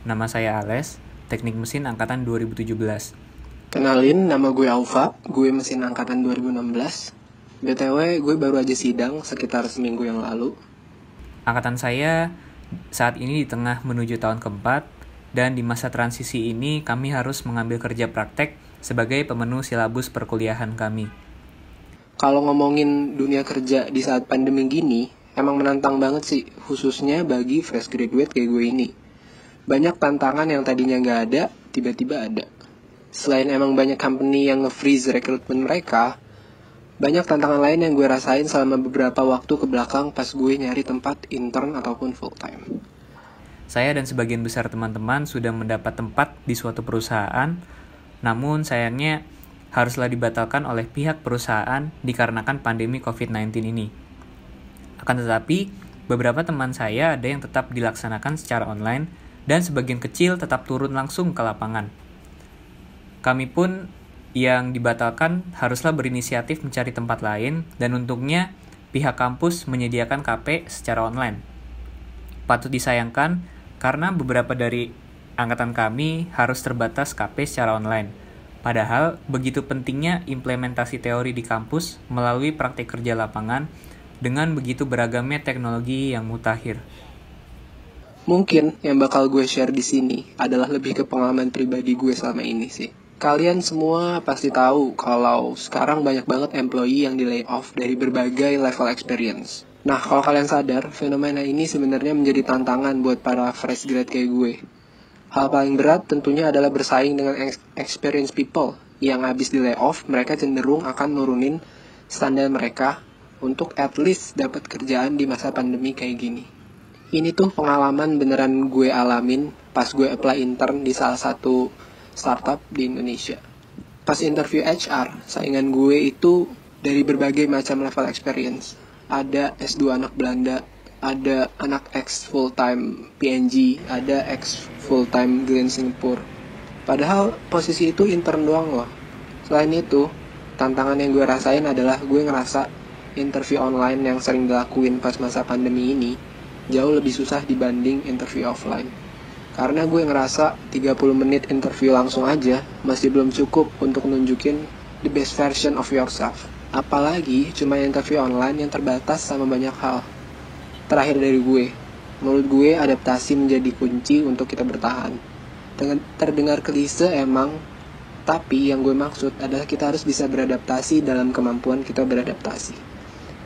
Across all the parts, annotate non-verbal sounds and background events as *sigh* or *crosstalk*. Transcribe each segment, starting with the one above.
Nama saya Ales, Teknik Mesin Angkatan 2017. Kenalin, nama gue Alfa, gue mesin angkatan 2016. BTW, gue baru aja sidang sekitar seminggu yang lalu. Angkatan saya saat ini di tengah menuju tahun keempat, dan di masa transisi ini kami harus mengambil kerja praktek sebagai pemenuh silabus perkuliahan kami. Kalau ngomongin dunia kerja di saat pandemi gini, emang menantang banget sih, khususnya bagi fresh graduate kayak gue ini. Banyak tantangan yang tadinya nggak ada, tiba-tiba ada. Selain emang banyak company yang nge-freeze rekrutmen mereka, banyak tantangan lain yang gue rasain selama beberapa waktu ke belakang pas gue nyari tempat intern ataupun full time. Saya dan sebagian besar teman-teman sudah mendapat tempat di suatu perusahaan, namun sayangnya haruslah dibatalkan oleh pihak perusahaan dikarenakan pandemi COVID-19 ini. Akan tetapi, beberapa teman saya ada yang tetap dilaksanakan secara online dan sebagian kecil tetap turun langsung ke lapangan. Kami pun yang dibatalkan haruslah berinisiatif mencari tempat lain dan untungnya pihak kampus menyediakan KP secara online. Patut disayangkan karena beberapa dari angkatan kami harus terbatas KP secara online Padahal, begitu pentingnya implementasi teori di kampus melalui praktik kerja lapangan dengan begitu beragamnya teknologi yang mutakhir. Mungkin yang bakal gue share di sini adalah lebih ke pengalaman pribadi gue selama ini sih. Kalian semua pasti tahu kalau sekarang banyak banget employee yang di layoff dari berbagai level experience. Nah, kalau kalian sadar, fenomena ini sebenarnya menjadi tantangan buat para fresh grad kayak gue Hal paling berat tentunya adalah bersaing dengan experience people yang habis di layoff, mereka cenderung akan nurunin standar mereka untuk at least dapat kerjaan di masa pandemi kayak gini. Ini tuh pengalaman beneran gue alamin pas gue apply intern di salah satu startup di Indonesia. Pas interview HR, saingan gue itu dari berbagai macam level experience. Ada S2 anak Belanda, ada anak ex full time PNG, ada ex full time Glen Singapore. Padahal posisi itu intern doang loh. Selain itu, tantangan yang gue rasain adalah gue ngerasa interview online yang sering dilakuin pas masa pandemi ini jauh lebih susah dibanding interview offline. Karena gue ngerasa 30 menit interview langsung aja masih belum cukup untuk nunjukin the best version of yourself. Apalagi cuma interview online yang terbatas sama banyak hal terakhir dari gue. Menurut gue adaptasi menjadi kunci untuk kita bertahan. Terdengar klise emang, tapi yang gue maksud adalah kita harus bisa beradaptasi dalam kemampuan kita beradaptasi.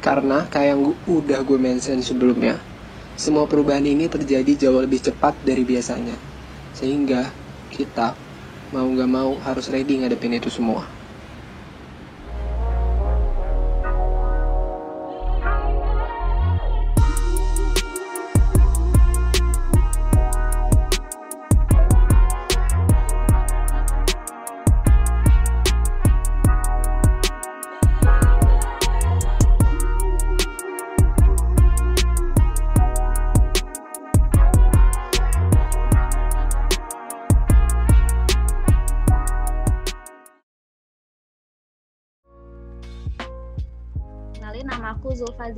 Karena kayak yang udah gue mention sebelumnya, semua perubahan ini terjadi jauh lebih cepat dari biasanya. Sehingga kita mau gak mau harus ready ngadepin itu semua.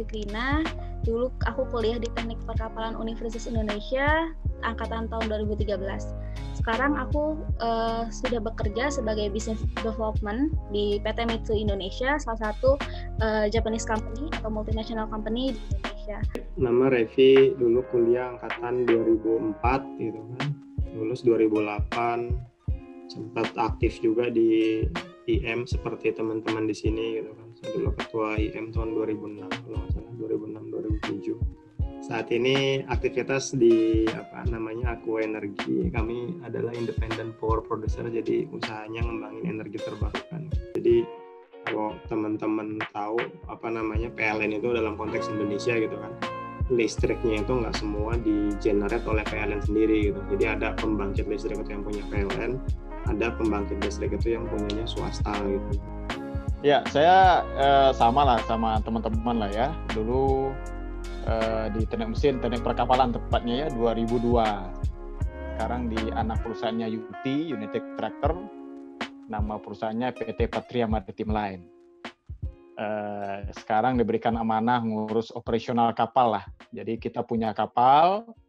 Zikrina. Dulu aku kuliah di Teknik Perkapalan Universitas Indonesia angkatan tahun 2013. Sekarang aku uh, sudah bekerja sebagai business development di PT Mitsu Indonesia, salah satu uh, Japanese company atau multinational company di Indonesia. Nama Revi dulu kuliah angkatan 2004 gitu kan. Lulus 2008 sempat aktif juga di IM seperti teman-teman di sini gitu kan. Saya dulu ketua IM tahun 2006 kalau nggak salah 2006 2007 saat ini aktivitas di apa namanya Aqua Energi kami adalah independent power producer jadi usahanya ngembangin energi terbarukan. Jadi kalau teman-teman tahu apa namanya PLN itu dalam konteks Indonesia gitu kan listriknya itu nggak semua di generate oleh PLN sendiri gitu. Jadi ada pembangkit listrik yang punya PLN ada pembangkit listrik itu yang punyanya swasta gitu Ya, saya eh, sama lah sama teman-teman lah ya. Dulu eh, di teknik mesin, teknik perkapalan tepatnya ya 2002. Sekarang di anak perusahaannya UT, United Tractor. Nama perusahaannya PT Patria Maritim Line. Eh, sekarang diberikan amanah ngurus operasional kapal lah. Jadi kita punya kapal, uh,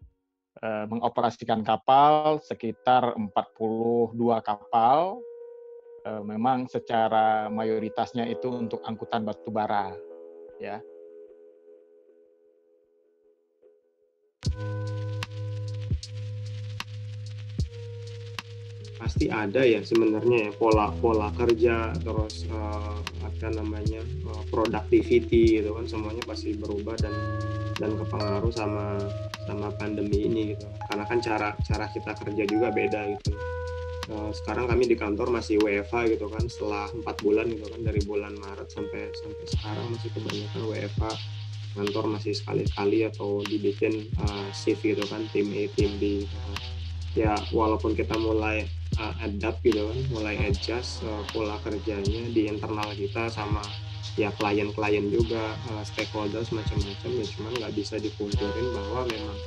mengoperasikan kapal sekitar 42 kapal. Uh, memang secara mayoritasnya itu untuk angkutan batu bara, ya. pasti ada ya sebenarnya ya pola pola kerja terus uh, apa namanya uh, productivity gitu kan semuanya pasti berubah dan dan kepengaruh sama sama pandemi ini gitu. Karena kan cara cara kita kerja juga beda gitu. Uh, sekarang kami di kantor masih WFH gitu kan setelah empat bulan gitu kan dari bulan Maret sampai sampai sekarang masih kebanyakan WFH kantor masih sekali-kali atau dibikin uh, shift gitu kan tim A tim B gitu kan. ya walaupun kita mulai uh, adapt gitu kan mulai adjust uh, pola kerjanya di internal kita sama ya klien-klien juga uh, stakeholders macam-macam ya cuman nggak bisa dipungkirin bahwa memang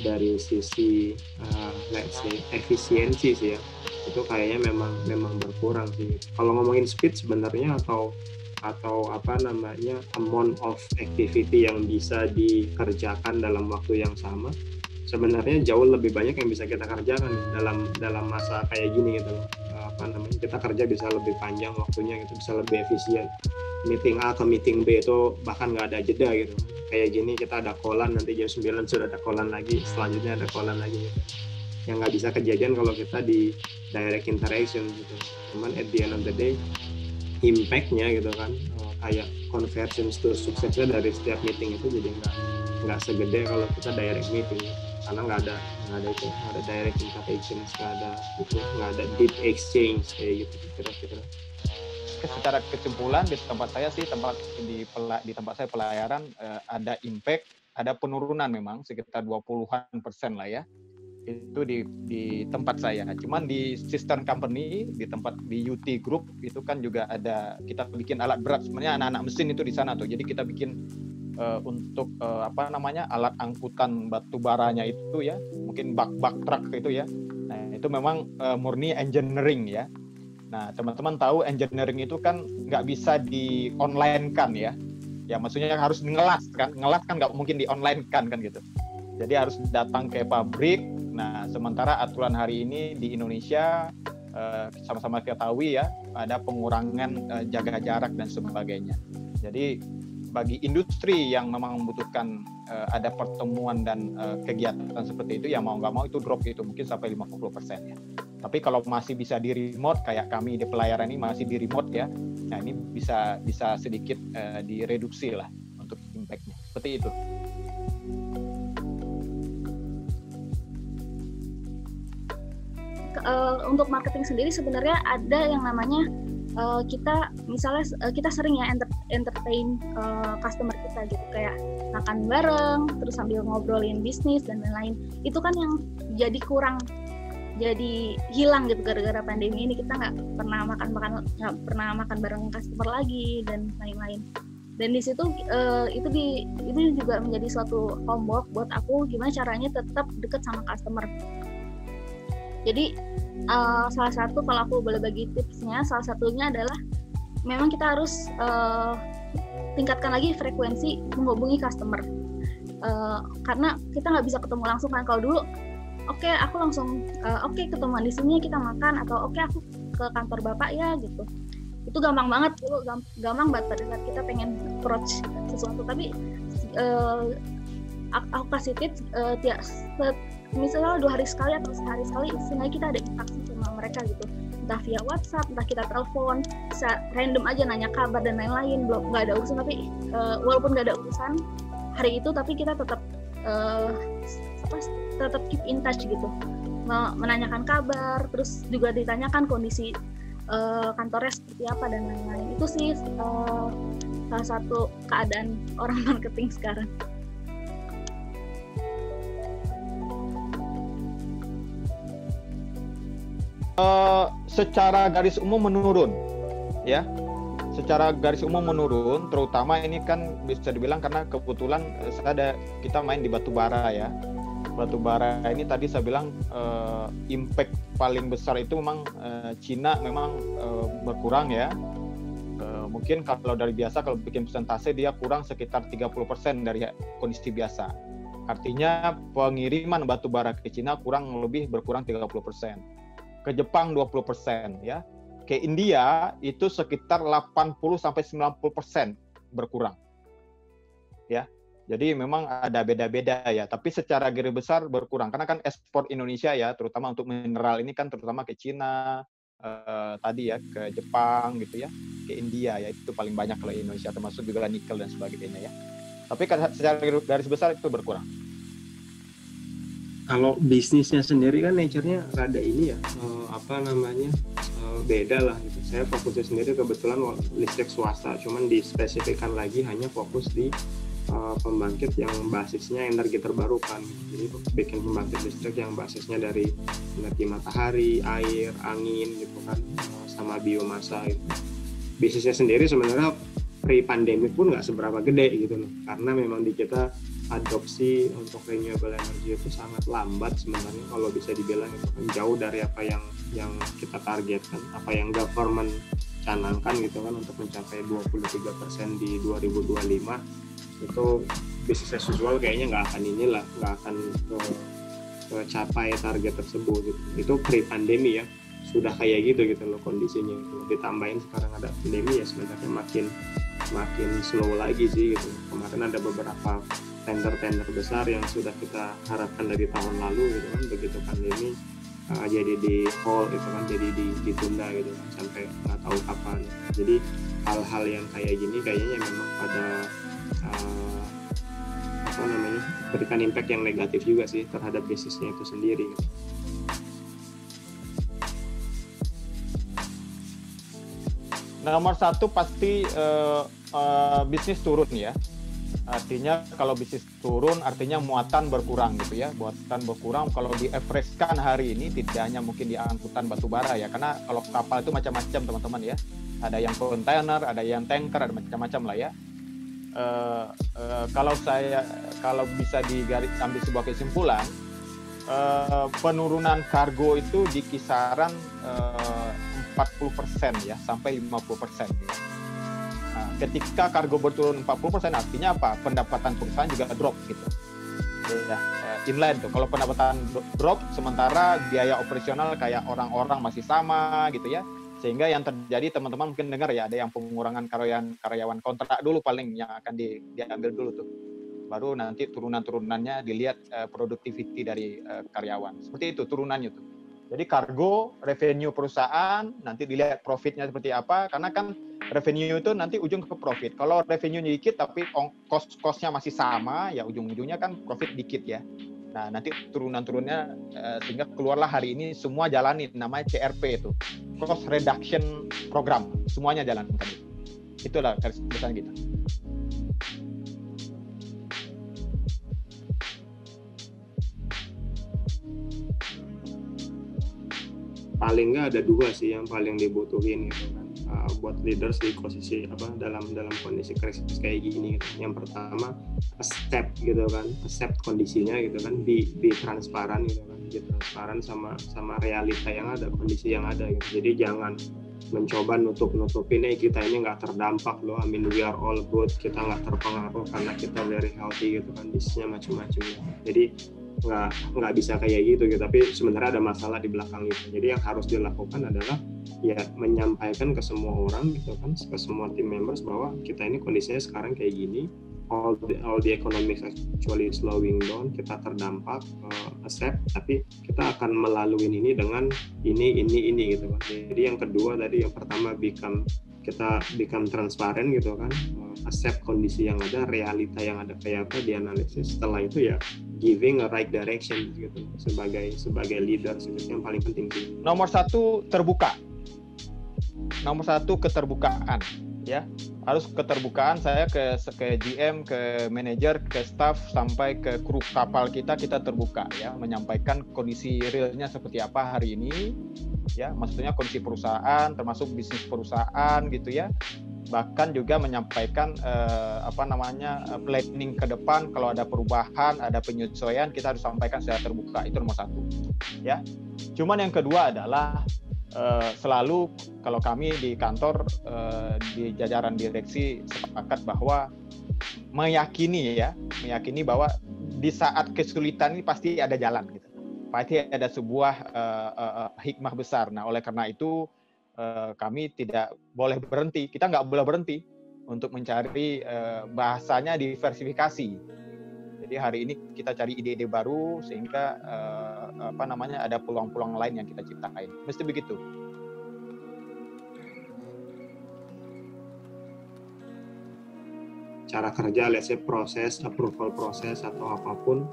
dari sisi uh, let's say efisiensi sih ya itu kayaknya memang memang berkurang sih. Kalau ngomongin speed sebenarnya atau atau apa namanya amount of activity yang bisa dikerjakan dalam waktu yang sama sebenarnya jauh lebih banyak yang bisa kita kerjakan dalam dalam masa kayak gini gitu loh apa namanya kita kerja bisa lebih panjang waktunya gitu bisa lebih efisien. Meeting A ke meeting B itu bahkan nggak ada jeda gitu. Kayak gini kita ada kolan nanti jam 9 sudah ada kolan lagi selanjutnya ada kolan lagi gitu. yang nggak bisa kejadian kalau kita di direct interaction gitu. Cuman at the end of the day impactnya gitu kan eh, kayak conversion to suksesnya dari setiap meeting itu jadi nggak nggak segede kalau kita direct meeting. Karena nggak ada nggak ada itu nggak ada direct interaction nggak ada itu nggak ada deep exchange kayak gitu kira-kira secara kesimpulan di tempat saya sih tempat di di tempat saya pelayaran eh, ada impact ada penurunan memang sekitar 20-an persen lah ya itu di di tempat saya. Cuman di sister company di tempat di UT Group itu kan juga ada kita bikin alat berat sebenarnya anak-anak mesin itu di sana tuh. Jadi kita bikin uh, untuk uh, apa namanya alat angkutan batu baranya itu ya mungkin bak-bak truk itu ya. Nah itu memang uh, murni engineering ya. Nah teman-teman tahu engineering itu kan nggak bisa di online kan ya. Ya maksudnya harus ngelas kan. Ngelas kan nggak mungkin di online kan kan gitu. Jadi harus datang ke pabrik. Nah sementara aturan hari ini di Indonesia sama-sama kita tahu ya ada pengurangan jaga jarak dan sebagainya. Jadi bagi industri yang memang membutuhkan uh, ada pertemuan dan uh, kegiatan seperti itu ya mau nggak mau itu drop itu mungkin sampai 50% ya. Tapi kalau masih bisa di remote kayak kami di pelayaran ini masih di remote ya. Nah, ini bisa bisa sedikit uh, direduksi lah untuk impactnya. Seperti itu. Uh, untuk marketing sendiri sebenarnya ada yang namanya uh, kita misalnya uh, kita sering ya enter, entertain uh, customer kita gitu. Kayak makan bareng terus sambil ngobrolin bisnis dan lain-lain. Itu kan yang jadi kurang jadi hilang gitu gara-gara pandemi ini. Kita nggak pernah makan makan nggak pernah makan bareng customer lagi dan lain-lain. Dan di situ uh, itu di itu juga menjadi suatu homework buat aku gimana caranya tetap deket sama customer. Jadi uh, salah satu kalau aku boleh bagi tipsnya salah satunya adalah memang kita harus uh, tingkatkan lagi frekuensi menghubungi customer. Uh, karena kita nggak bisa ketemu langsung kan. Kalau dulu oke okay, aku langsung uh, oke okay, ketemuan di sini kita makan atau oke okay, aku ke kantor bapak ya gitu. Itu gampang banget dulu gampang banget pada saat kita pengen approach sesuatu. Tapi uh, aku kasih tips uh, tiap misalnya dua hari sekali atau sehari sekali sehingga kita ada interaksi sama mereka gitu. Entah via WhatsApp entah kita telepon bisa random aja nanya kabar dan lain-lain belum nggak ada urusan. Tapi uh, walaupun nggak ada urusan hari itu tapi kita tetap uh, tetap keep in touch gitu. Menanyakan kabar terus juga ditanyakan kondisi uh, kantornya seperti apa dan lain-lain. Itu sih uh, salah satu keadaan orang *laughs* marketing sekarang. Uh, secara garis umum menurun ya. Secara garis umum menurun terutama ini kan bisa dibilang karena kebetulan eh, saya ada kita main di batu bara ya. Batu bara ini tadi saya bilang uh, impact paling besar itu memang uh, Cina memang uh, berkurang ya. Mungkin kalau dari biasa kalau bikin presentase dia kurang sekitar 30% dari kondisi biasa. Artinya pengiriman batu bara ke Cina kurang lebih berkurang 30%. Ke Jepang 20% ya. Ke India itu sekitar 80 sampai 90% berkurang. Ya. Jadi memang ada beda-beda ya, tapi secara garis besar berkurang karena kan ekspor Indonesia ya, terutama untuk mineral ini kan terutama ke Cina, eh, tadi ya ke Jepang gitu ya, ke India ya itu paling banyak kalau Indonesia termasuk juga nikel dan sebagainya ya. Tapi kan secara garis besar itu berkurang kalau bisnisnya sendiri kan nature-nya rada ini ya uh, apa namanya uh, beda lah gitu. Saya fokusnya sendiri kebetulan listrik swasta, cuman dispesifikkan lagi hanya fokus di uh, pembangkit yang basisnya energi terbarukan. Jadi bikin pembangkit listrik yang basisnya dari energi matahari, air, angin gitu kan, uh, sama biomasa itu. Bisnisnya sendiri sebenarnya pre pandemi pun nggak seberapa gede gitu loh, karena memang di kita adopsi untuk renewable energy itu sangat lambat sebenarnya kalau bisa dibilang itu kan jauh dari apa yang yang kita targetkan apa yang government canangkan gitu kan untuk mencapai 23% di 2025 itu bisnis as usual kayaknya nggak akan inilah nggak akan ke capai target tersebut gitu. itu pre pandemi ya sudah kayak gitu gitu loh kondisinya gitu. ditambahin sekarang ada pandemi ya sebenarnya makin makin slow lagi sih gitu kemarin ada beberapa tender-tender besar yang sudah kita harapkan dari tahun lalu gitu kan. Begitu pandemi uh, jadi di hold itu kan jadi di, ditunda gitu kan sampai nggak tahu kapan. Jadi hal-hal yang kayak gini kayaknya memang pada uh, apa namanya berikan impact yang negatif juga sih terhadap bisnisnya itu sendiri gitu. Nomor satu pasti uh, uh, bisnis turun ya Artinya kalau bisnis turun artinya muatan berkurang gitu ya. Muatan berkurang kalau di kan hari ini tidak hanya mungkin di angkutan batu bara ya. Karena kalau kapal itu macam-macam teman-teman ya. Ada yang kontainer, ada yang tanker, ada macam-macam lah ya. Uh, uh, kalau saya kalau bisa digaris ambil sebuah kesimpulan uh, penurunan kargo itu di kisaran uh, 40% ya sampai 50% ya ketika kargo berturun 40% artinya apa? Pendapatan perusahaan juga drop gitu. Ya, eh, inline tuh. Kalau pendapatan drop sementara biaya operasional kayak orang-orang masih sama gitu ya. Sehingga yang terjadi teman-teman mungkin dengar ya ada yang pengurangan karyawan karyawan kontrak dulu paling yang akan di, diambil dulu tuh. Baru nanti turunan-turunannya dilihat uh, productivity dari uh, karyawan. Seperti itu turunannya tuh. Jadi kargo, revenue perusahaan, nanti dilihat profitnya seperti apa, karena kan revenue itu nanti ujung ke profit. Kalau revenue dikit tapi cost costnya masih sama, ya ujung-ujungnya kan profit dikit ya. Nah nanti turunan-turunnya uh, sehingga keluarlah hari ini semua jalanin namanya CRP itu, cost reduction program, semuanya jalankan. Itulah garis besar kita. Paling nggak ada dua sih yang paling dibutuhin gitu kan. Uh, buat leaders di posisi apa dalam dalam kondisi krisis kayak gini gitu. yang pertama accept gitu kan accept kondisinya gitu kan di di transparan gitu kan. Di transparan sama sama realita yang ada kondisi yang ada gitu. Jadi jangan mencoba nutup nutupin eh kita ini nggak terdampak loh I mean we are all good kita nggak terpengaruh karena kita very healthy gitu kan bisnisnya macam-macam jadi nggak nggak bisa kayak gitu gitu. Tapi sebenarnya ada masalah di belakang itu. Jadi yang harus dilakukan adalah ya menyampaikan ke semua orang gitu kan ke semua tim members bahwa kita ini kondisinya sekarang kayak gini. All the all the economics actually slowing down. Kita terdampak uh, accept tapi kita akan melalui ini dengan ini ini ini gitu kan. Jadi yang kedua tadi yang pertama become kita become transparan gitu kan. Uh, accept kondisi yang ada realita yang ada kayak apa dianalisis. Setelah itu ya giving a right direction gitu sebagai sebagai leader itu yang paling penting sih. Nomor satu terbuka. Nomor satu keterbukaan ya. Harus keterbukaan saya ke ke GM ke manajer ke staff sampai ke kru kapal kita kita terbuka ya. Menyampaikan kondisi realnya seperti apa hari ini ya. Maksudnya kondisi perusahaan termasuk bisnis perusahaan gitu ya. Bahkan juga menyampaikan eh, apa namanya eh, planning ke depan kalau ada perubahan ada penyesuaian kita harus sampaikan secara terbuka. Itu nomor satu ya. Cuman yang kedua adalah eh, selalu kalau kami di kantor eh, di jajaran direksi sepakat bahwa meyakini ya meyakini bahwa di saat kesulitan ini pasti ada jalan gitu. Pasti ada sebuah uh, uh, hikmah besar. Nah, oleh karena itu uh, kami tidak boleh berhenti. Kita nggak boleh berhenti untuk mencari uh, bahasanya diversifikasi. Jadi hari ini kita cari ide-ide baru sehingga uh, apa namanya ada peluang-peluang lain yang kita ciptain. Mesti begitu. cara kerja, let's say proses, approval proses atau apa pun,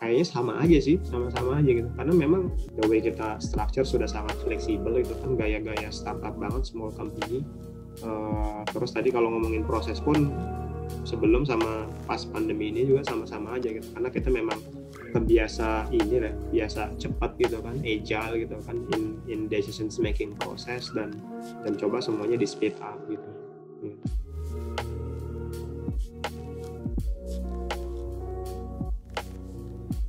kayaknya sama aja sih, sama-sama aja gitu. Karena memang the way kita structure sudah sangat fleksibel itu kan gaya-gaya startup banget, small company. Uh, terus tadi kalau ngomongin proses pun sebelum sama pas pandemi ini juga sama-sama aja gitu. Karena kita memang kebiasa ini lah, biasa cepat gitu kan, agile gitu kan in in decisions making proses dan dan coba semuanya di speed up gitu. gitu.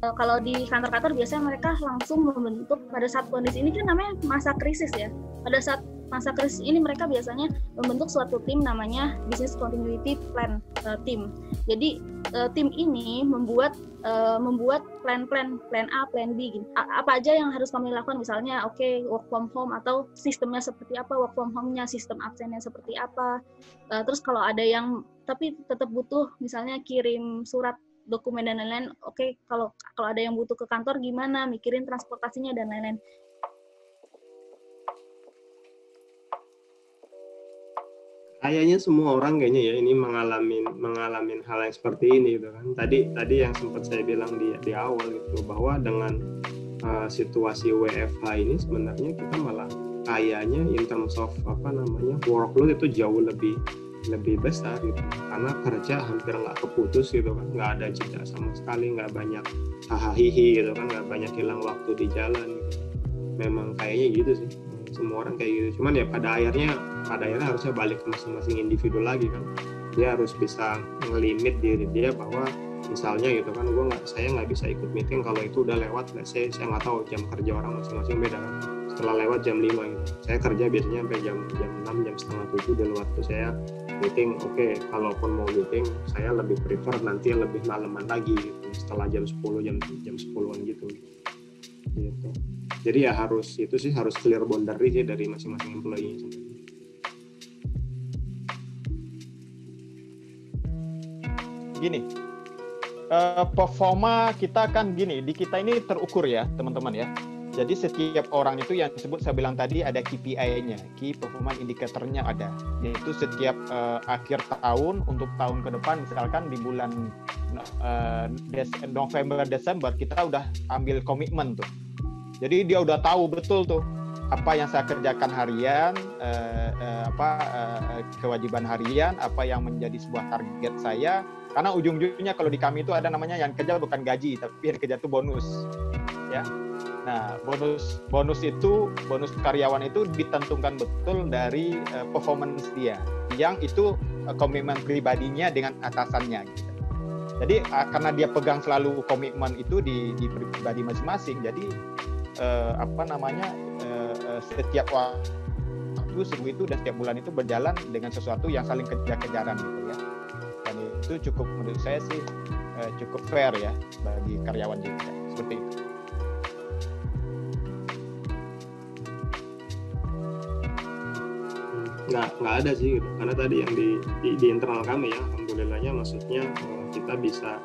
Kalau di kantor-kantor biasanya mereka langsung membentuk pada saat kondisi ini kan namanya masa krisis ya. Pada saat masa krisis ini mereka biasanya membentuk suatu tim namanya business continuity plan uh, team. Jadi uh, tim ini membuat uh, membuat plan-plan plan A, plan B gitu. Apa aja yang harus kami lakukan misalnya oke okay, work from home atau sistemnya seperti apa, work from home-nya sistem absennya seperti apa. Uh, terus kalau ada yang tapi tetap butuh misalnya kirim surat dokumen dan lain-lain oke okay, kalau kalau ada yang butuh ke kantor gimana? Mikirin transportasinya dan lain-lain. Kayaknya semua orang kayaknya ya ini mengalami mengalami hal yang seperti ini gitu kan. Tadi tadi yang sempat saya bilang di di awal gitu bahwa dengan uh, situasi WFH ini sebenarnya kita malah kayaknya in terms of apa namanya workload itu jauh lebih lebih besar gitu. Karena kerja hampir nggak keputus gitu kan. Nggak ada jeda sama sekali nggak banyak hahaha gitu kan. Nggak banyak hilang waktu di jalan. Gitu. memang kayaknya gitu sih. Semua orang kayak gitu. Cuman ya pada akhirnya pada akhirnya harusnya balik ke masing-masing individu lagi kan. Dia harus bisa ngelimit diri dia bahwa misalnya gitu kan gue nggak saya nggak bisa ikut meeting kalau itu udah lewat saya saya nggak tahu jam kerja orang masing-masing beda kan. Setelah lewat jam 5 gitu. Saya kerja biasanya sampai jam jam 6 jam setengah tujuh dan waktu saya meeting oke okay, kalaupun mau meeting saya lebih prefer nanti lebih malaman lagi gitu setelah jam 10 jam jam 10-an gitu. Gitu. Jadi ya harus itu sih harus clear boundary sih dari masing-masing employee gini uh, performa kita kan gini di kita ini terukur ya teman-teman ya jadi setiap orang itu yang disebut saya bilang tadi ada KPI-nya, Key Performance Indicator-nya ada. Yaitu setiap uh, akhir tahun untuk tahun ke depan misalkan di bulan uh, Des November Desember kita udah ambil komitmen tuh. Jadi dia udah tahu betul tuh apa yang saya kerjakan harian, uh, uh, apa uh, kewajiban harian, apa yang menjadi sebuah target saya. Karena ujung-ujungnya kalau di kami itu ada namanya yang kerja bukan gaji, tapi yang kerja itu bonus, ya Nah, bonus bonus itu bonus karyawan itu ditentukan betul dari uh, performance dia, yang itu uh, komitmen pribadinya dengan atasannya. Gitu. Jadi uh, karena dia pegang selalu komitmen itu di, di pribadi masing-masing, jadi uh, apa namanya uh, setiap waktu semua itu dan setiap bulan itu berjalan dengan sesuatu yang saling kejar-kejaran gitu ya. Dan itu cukup menurut saya sih uh, cukup fair ya bagi karyawan juga seperti itu. Nggak nggak ada sih gitu. Karena tadi yang di, di, di internal kami ya alhamdulillahnya maksudnya eh, kita bisa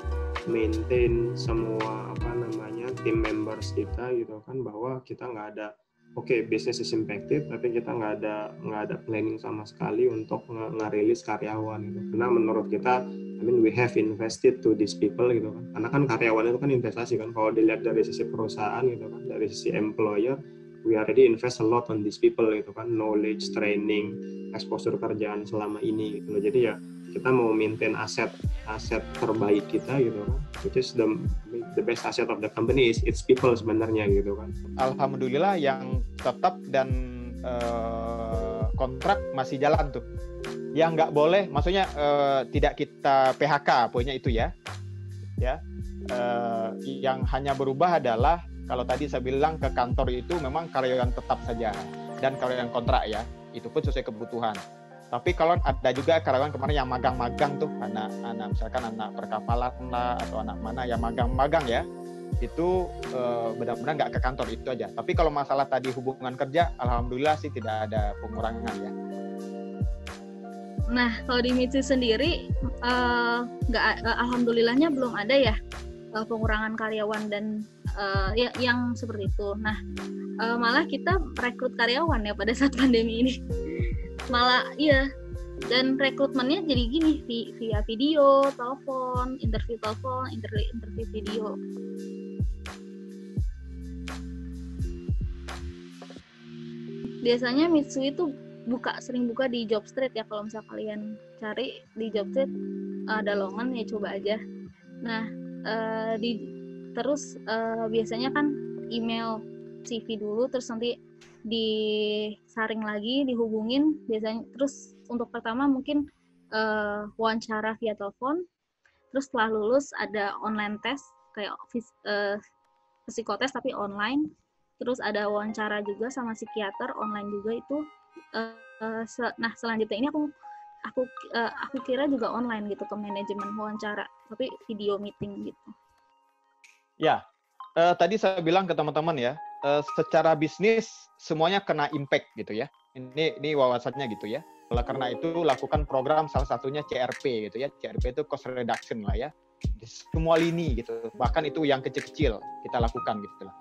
maintain semua apa namanya tim members kita gitu kan bahwa kita nggak ada oke okay, business is impacted tapi kita nggak ada nggak ada planning sama sekali untuk ngerilis karyawan gitu. Karena menurut kita I mean we have invested to these people gitu kan. Karena kan karyawan itu kan investasi kan kalau dilihat dari sisi perusahaan gitu kan dari sisi employer we already invest a lot on these people gitu kan. Knowledge training exposure kerjaan selama ini gitu loh. Jadi ya kita mau maintain aset aset terbaik kita gitu kan. Which is the the best asset of the company is its people sebenarnya gitu kan. Alhamdulillah yang tetap dan uh, kontrak masih jalan tuh. Yang nggak boleh maksudnya uh, tidak kita PHK poinnya itu ya. Ya uh, yang hanya berubah adalah kalau tadi saya bilang ke kantor itu memang karyawan tetap saja dan karyawan kontrak ya itu pun sesuai kebutuhan Tapi kalau ada juga karyawan kemarin yang magang-magang tuh, anak, anak misalkan anak perkapalan lah atau anak mana yang magang-magang ya, itu uh, benar-benar nggak ke kantor itu aja. Tapi kalau masalah tadi hubungan kerja, alhamdulillah sih tidak ada pengurangan ya. Nah, kalau di Mitsu sendiri, uh, nggak uh, alhamdulillahnya belum ada ya uh, pengurangan karyawan dan uh, ya, yang seperti itu. Nah, uh, malah kita rekrut karyawan ya pada saat pandemi ini. malah iya dan rekrutmennya jadi gini via video, telepon, interview telepon, interview, interview video. biasanya Mitsui itu buka sering buka di job street ya kalau misal kalian cari di job street ada lowongan ya coba aja nah uh, di terus uh, biasanya kan email CV dulu terus nanti disaring lagi dihubungin biasanya terus untuk pertama mungkin uh, wawancara via telepon terus setelah lulus ada online test kayak uh, psikotes tapi online terus ada wawancara juga sama psikiater online juga itu uh, se nah selanjutnya ini aku aku uh, aku kira juga online gitu ke manajemen wawancara tapi video meeting gitu ya uh, tadi saya bilang ke teman-teman ya uh, secara bisnis semuanya kena impact gitu ya. Ini ini wawasannya gitu ya. Oleh karena itu lakukan program salah satunya CRP gitu ya. CRP itu cost reduction lah ya. Semua lini gitu. Bahkan itu yang kecil-kecil kita lakukan gitu. Lah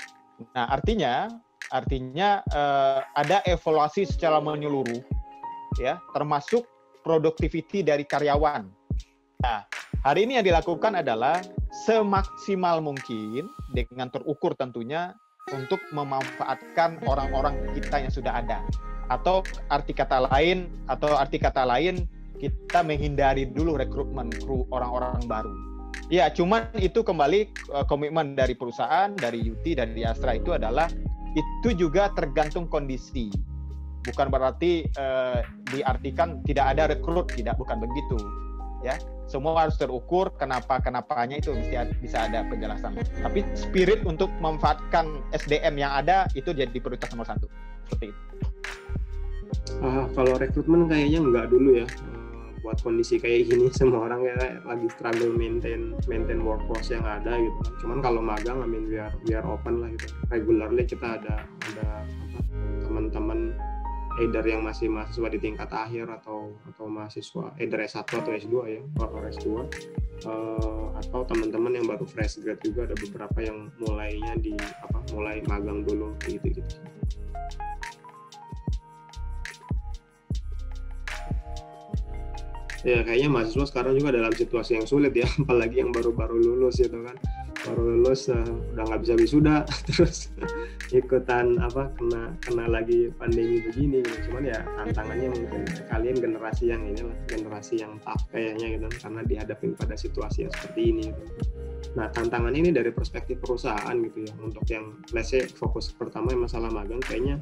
Nah, artinya artinya uh, ada evaluasi secara menyeluruh ya, termasuk productivity dari karyawan. Nah, hari ini yang dilakukan adalah semaksimal mungkin dengan terukur tentunya untuk memanfaatkan orang-orang kita yang sudah ada. Atau arti kata lain atau arti kata lain kita menghindari dulu rekrutmen kru orang-orang baru Ya, cuman itu kembali uh, komitmen dari perusahaan, dari Yuti, dari Astra itu adalah itu juga tergantung kondisi. Bukan berarti uh, diartikan tidak ada rekrut, tidak bukan begitu. Ya, semua harus terukur. Kenapa kenapanya itu mesti bisa ada penjelasan. Tapi spirit untuk memanfaatkan SDM yang ada itu jadi prioritas nomor satu. Seperti itu. Ah, kalau rekrutmen kayaknya enggak dulu ya buat kondisi kayak gini *laughs* semua orang ya lagi struggle maintain maintain workforce yang ada gitu kan. Cuman kalau magang, I mean biar biar open lah gitu. Regularly kita ada ada teman-teman either yang masih mahasiswa di tingkat akhir atau atau mahasiswa either S1 atau S2 ya atau S2 uh, atau teman-teman yang baru fresh grad juga ada beberapa yang mulainya di apa mulai magang dulu gitu gitu ya kayaknya mahasiswa sekarang juga dalam situasi yang sulit ya *laughs* apalagi yang baru-baru lulus gitu kan. Baru lulus uh, udah nggak bisa wisuda *laughs* terus ikutan apa kena kena lagi pandemi begini gitu. cuman ya tantangannya mungkin kalian generasi yang ini lah generasi yang tough kayaknya gitu karena dihadapin pada situasi yang seperti ini gitu. nah tantangan ini dari perspektif perusahaan gitu ya untuk yang let's say fokus pertama yang masalah magang kayaknya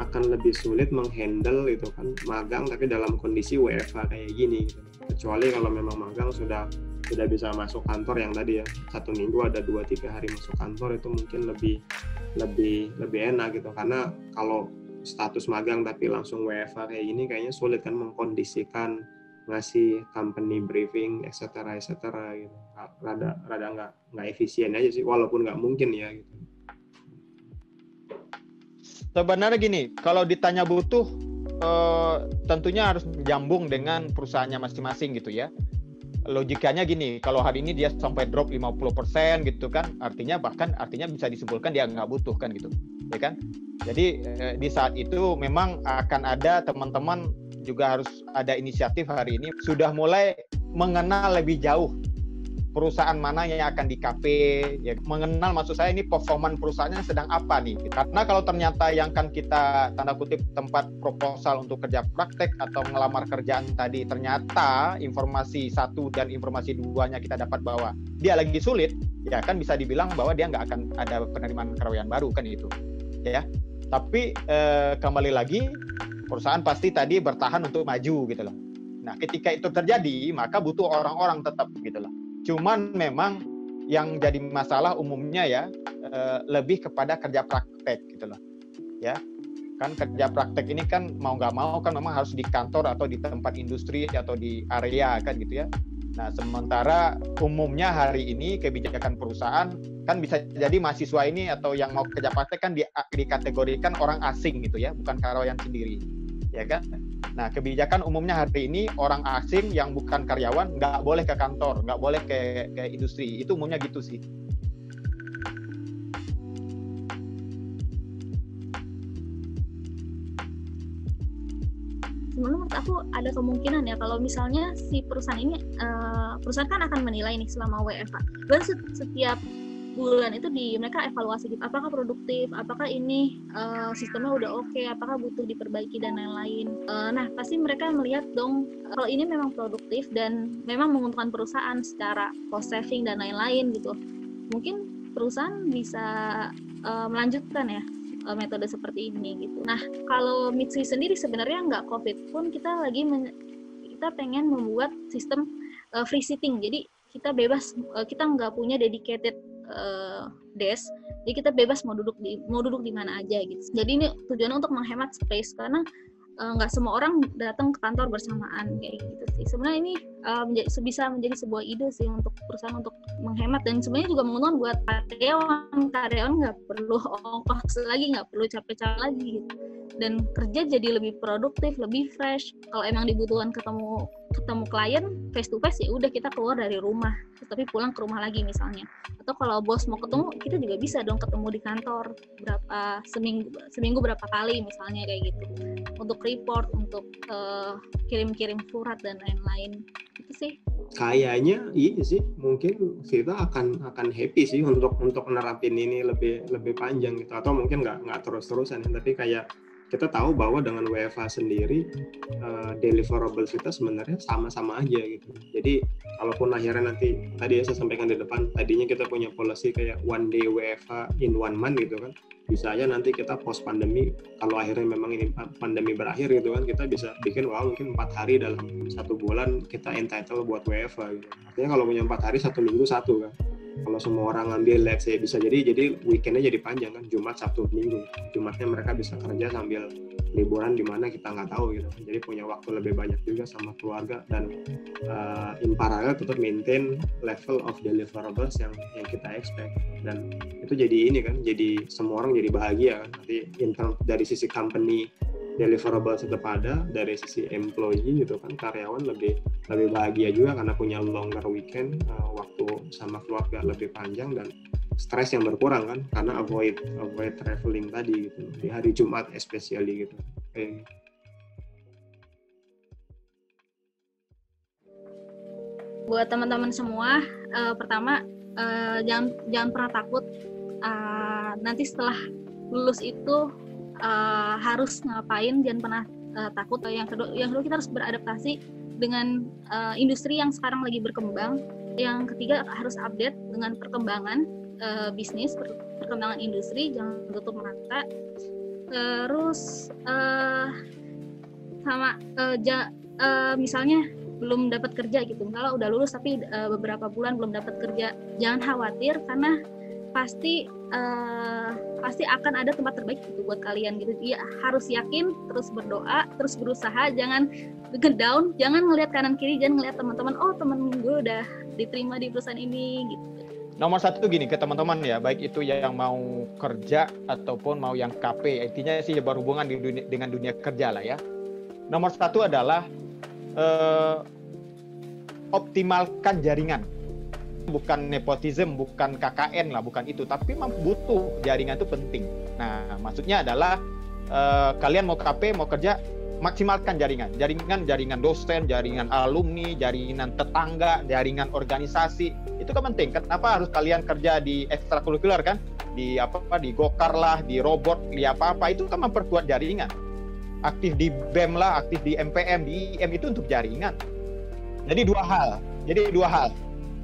akan lebih sulit menghandle itu kan magang tapi dalam kondisi WFH kayak gini gitu. kecuali kalau memang magang sudah sudah bisa masuk kantor yang tadi ya. Satu minggu ada dua tiga hari masuk kantor itu mungkin lebih lebih lebih enak gitu. Karena kalau status magang tapi langsung WFH kayak gini kayaknya sulit kan mengkondisikan ngasih company briefing etc etc gitu. Rada rada nggak nggak efisien aja sih walaupun nggak mungkin ya gitu. Sebenarnya gini, kalau ditanya butuh, eh, tentunya harus jambung dengan perusahaannya masing-masing gitu ya. Logikanya gini, kalau hari ini dia sampai drop 50% gitu kan, artinya bahkan artinya bisa disimpulkan dia nggak butuh kan gitu, ya kan? Jadi eh, di saat itu memang akan ada teman-teman juga harus ada inisiatif hari ini sudah mulai mengenal lebih jauh perusahaan mana yang akan di KP ya mengenal maksud saya ini performan perusahaannya sedang apa nih? Karena kalau ternyata yang kan kita tanda kutip tempat proposal untuk kerja praktek atau ngelamar kerjaan tadi ternyata informasi satu dan informasi duanya kita dapat bahwa dia lagi sulit ya kan bisa dibilang bahwa dia nggak akan ada penerimaan karyawan baru kan itu ya. Tapi eh, kembali lagi perusahaan pasti tadi bertahan untuk maju gitu loh. Nah ketika itu terjadi maka butuh orang-orang tetap gitu loh Cuman memang yang jadi masalah umumnya ya eh, lebih kepada kerja praktek gitu loh. Ya. kan kerja praktek ini kan mau nggak mau kan memang harus di kantor atau di tempat industri atau di area kan gitu ya Nah, sementara umumnya hari ini kebijakan perusahaan kan bisa jadi mahasiswa ini atau yang mau kerja praktek kan di, dikategorikan orang asing gitu ya, bukan karyawan sendiri. Ya kan? Nah, kebijakan umumnya hari ini orang asing yang bukan karyawan nggak boleh ke kantor, nggak boleh ke, ke industri. Itu umumnya gitu sih. menurut aku ada kemungkinan ya kalau misalnya si perusahaan ini uh, perusahaan kan akan menilai nih selama WFH. Dan setiap bulan itu di mereka evaluasi gitu apakah produktif apakah ini uh, sistemnya udah oke okay, apakah butuh diperbaiki dan lain-lain uh, nah pasti mereka melihat dong kalau ini memang produktif dan memang menguntungkan perusahaan secara cost saving dan lain-lain gitu mungkin perusahaan bisa uh, melanjutkan ya metode seperti ini gitu. Nah kalau Mitsui sendiri sebenarnya nggak COVID pun kita lagi kita pengen membuat sistem uh, free sitting. Jadi kita bebas uh, kita nggak punya dedicated uh, desk. Jadi kita bebas mau duduk di mau duduk di mana aja gitu. Jadi ini tujuannya untuk menghemat space karena Eh, nggak uh, semua orang datang ke kantor bersamaan kayak gitu sih sebenarnya ini uh, menjadi, bisa menjadi sebuah ide sih untuk perusahaan untuk menghemat dan sebenarnya juga menguntungkan buat karyawan karyawan nggak perlu ongkos lagi nggak perlu capek-capek lagi gitu dan kerja jadi lebih produktif lebih fresh kalau emang dibutuhkan ketemu ketemu klien face to face ya udah kita keluar dari rumah. Tapi pulang ke rumah lagi misalnya. Atau kalau bos mau ketemu kita juga bisa dong ketemu di kantor berapa seminggu seminggu berapa kali misalnya kayak gitu. Untuk report untuk uh, kirim-kirim surat dan lain-lain. Itu sih. Kayaknya iya sih mungkin kita akan akan happy sih untuk untuk nerapin ini lebih lebih panjang gitu. Atau mungkin nggak nggak terus terusan tapi kayak kita tahu bahwa dengan WFH sendiri uh, deliverables kita sebenarnya sama-sama aja gitu. Jadi kalaupun akhirnya nanti tadi ya saya sampaikan di depan tadinya kita punya policy kayak one day WFH in one month gitu kan. Bisa aja nanti kita post pandemi kalau akhirnya memang ini pandemi berakhir gitu kan kita bisa bikin wah mungkin empat hari dalam satu bulan kita entitled buat WFH gitu. Artinya kalau punya empat hari satu minggu satu kan kalau semua orang ngambil let's say bisa jadi jadi weekendnya jadi panjang kan Jumat Sabtu Minggu. Jumatnya mereka bisa kerja sambil liburan di mana kita nggak tahu gitu. Jadi punya waktu lebih banyak juga sama keluarga dan uh, tetap maintain level of deliverables yang yang kita expect. Dan itu jadi ini kan jadi semua orang jadi bahagia kan. Nanti dari sisi company deliverable tetap ada dari sisi employee gitu kan karyawan lebih lebih bahagia juga karena punya longer weekend uh, waktu sama keluarga lebih panjang dan stres yang berkurang kan karena avoid avoid traveling tadi gitu di hari Jumat especially gitu gitu. buat teman-teman semua uh, pertama uh, jangan jangan pernah takut uh, nanti setelah lulus itu uh, harus ngapain jangan pernah uh, takut. Yang kedua yang kedua kita harus beradaptasi dengan uh, industri yang sekarang lagi berkembang. Yang ketiga harus update dengan perkembangan uh, bisnis perkembangan industri jangan tutup mata. Terus uh, sama uh, ja, uh, misalnya belum dapat kerja gitu. Kalau udah lulus tapi uh, beberapa bulan belum dapat kerja. Jangan khawatir karena pasti uh, pasti akan ada tempat terbaik gitu buat kalian gitu. Ya harus yakin terus berdoa terus berusaha jangan ke down jangan ngelihat kanan kiri jangan ngelihat teman-teman oh temen gue udah diterima di perusahaan ini gitu. Nomor satu gini ke teman-teman ya baik itu yang mau kerja ataupun mau yang KP intinya sih berhubungan di dunia, dengan dunia kerja lah ya. Nomor satu adalah uh, optimalkan jaringan bukan nepotisme, bukan KKN lah, bukan itu, tapi memang butuh jaringan itu penting. Nah, maksudnya adalah uh, kalian mau KP, mau kerja, maksimalkan jaringan, jaringan, jaringan dosen, jaringan alumni, jaringan tetangga, jaringan organisasi, itu kan penting. Kenapa harus kalian kerja di ekstrakurikuler kan? Di apa? Di gokar lah, di robot, di apa apa itu kan memperkuat jaringan. Aktif di BEM lah, aktif di MPM, di IM itu untuk jaringan. Jadi dua hal. Jadi dua hal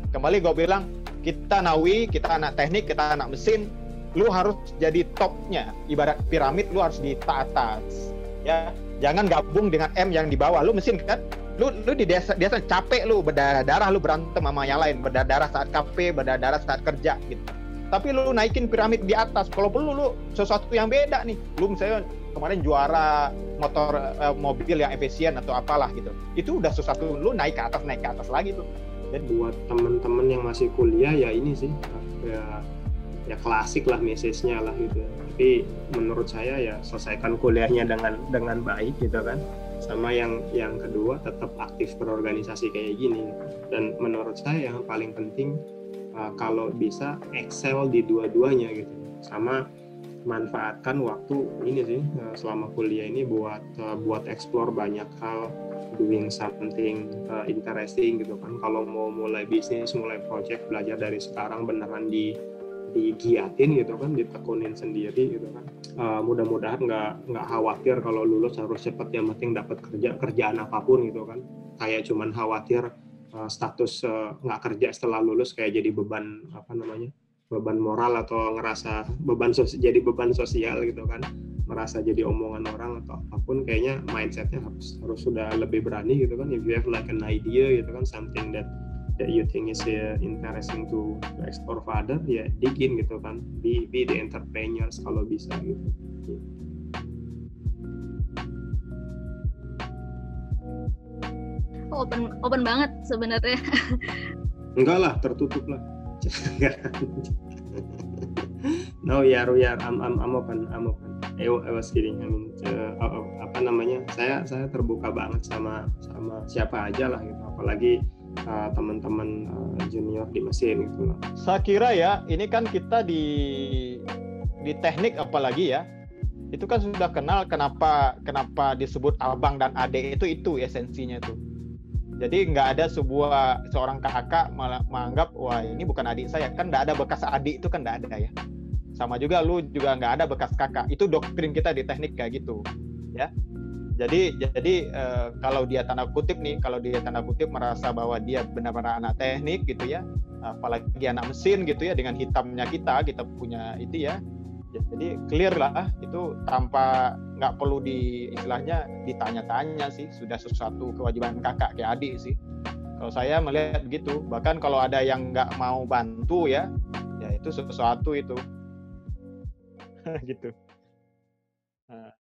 kembali gue bilang kita nawi kita anak teknik kita anak mesin lu harus jadi topnya. Ibarat piramid lu harus di atas. Ya jangan gabung dengan M yang di bawah. Lu mesin kan? Lu lu di desa desa capek lu berdarah darah lu berantem sama yang lain. Berdarah darah saat KP berdarah darah saat kerja gitu. Tapi lu naikin piramid di atas. Kalau perlu lu sesuatu yang beda nih. Lu misalnya kemarin juara motor uh, mobil yang efisien atau apalah gitu. Itu udah sesuatu lu naik ke atas naik ke atas lagi tuh dan buat temen-temen yang masih kuliah ya ini sih ya ya klasik lah message-nya lah gitu. Tapi menurut saya ya selesaikan kuliahnya dengan dengan baik gitu kan. Sama yang yang kedua tetap aktif berorganisasi kayak gini. Dan menurut saya yang paling penting uh, kalau bisa excel di dua-duanya gitu. Sama manfaatkan waktu ini sih uh, selama kuliah ini buat uh, buat explore banyak hal doing something uh, interesting gitu kan. Kalau mau mulai bisnis mulai project belajar dari sekarang beneran di digiatin gitu kan ditekunin sendiri gitu kan. Mudah-mudahan nggak nggak khawatir kalau lulus harus cepat yang penting dapat kerja kerjaan apa pun gitu kan. Kayak cuman khawatir status nggak kerja setelah lulus kayak jadi beban apa namanya beban moral atau ngerasa beban sosial jadi beban sosial gitu kan. Merasa jadi omongan orang atau apa pun kayaknya mindsetnya harus harus sudah lebih berani gitu kan. If you have like an idea gitu kan something that that you think is uh, interesting to, to explore further ya dig in gitu kan. Be be the entrepreneurs kalau bisa gitu. Open open banget sebenarnya. *laughs* Enggak lah tertutup lah no ya yeah, yeah, I'm I'm I'm open I'm open I, I was kidding I mean uh, apa namanya saya saya terbuka banget sama sama siapa aja lah gitu apalagi uh, teman-teman uh, junior di mesin gitu loh. Saya kira ya, ini kan kita di di teknik apalagi ya, itu kan sudah kenal kenapa kenapa disebut abang dan adik itu itu esensinya itu. Jadi nggak ada sebuah seorang kakak menganggap wah ini bukan adik saya kan nggak ada bekas adik itu kan nggak ada ya. Sama juga lu juga nggak ada bekas kakak. Itu doktrin kita di teknik kayak gitu ya jadi jadi uh, kalau dia tanda kutip nih kalau dia tanda kutip merasa bahwa dia benar-benar anak teknik gitu ya apalagi anak mesin gitu ya dengan hitamnya kita kita punya itu ya jadi clear lah itu tanpa nggak perlu di istilahnya ditanya-tanya sih. Sudah sesuatu kewajiban kakak kayak adik sih. Kalau saya melihat begitu bahkan kalau ada yang nggak mau bantu ya ya itu sesuatu itu. *laughs* Gitu. Nah.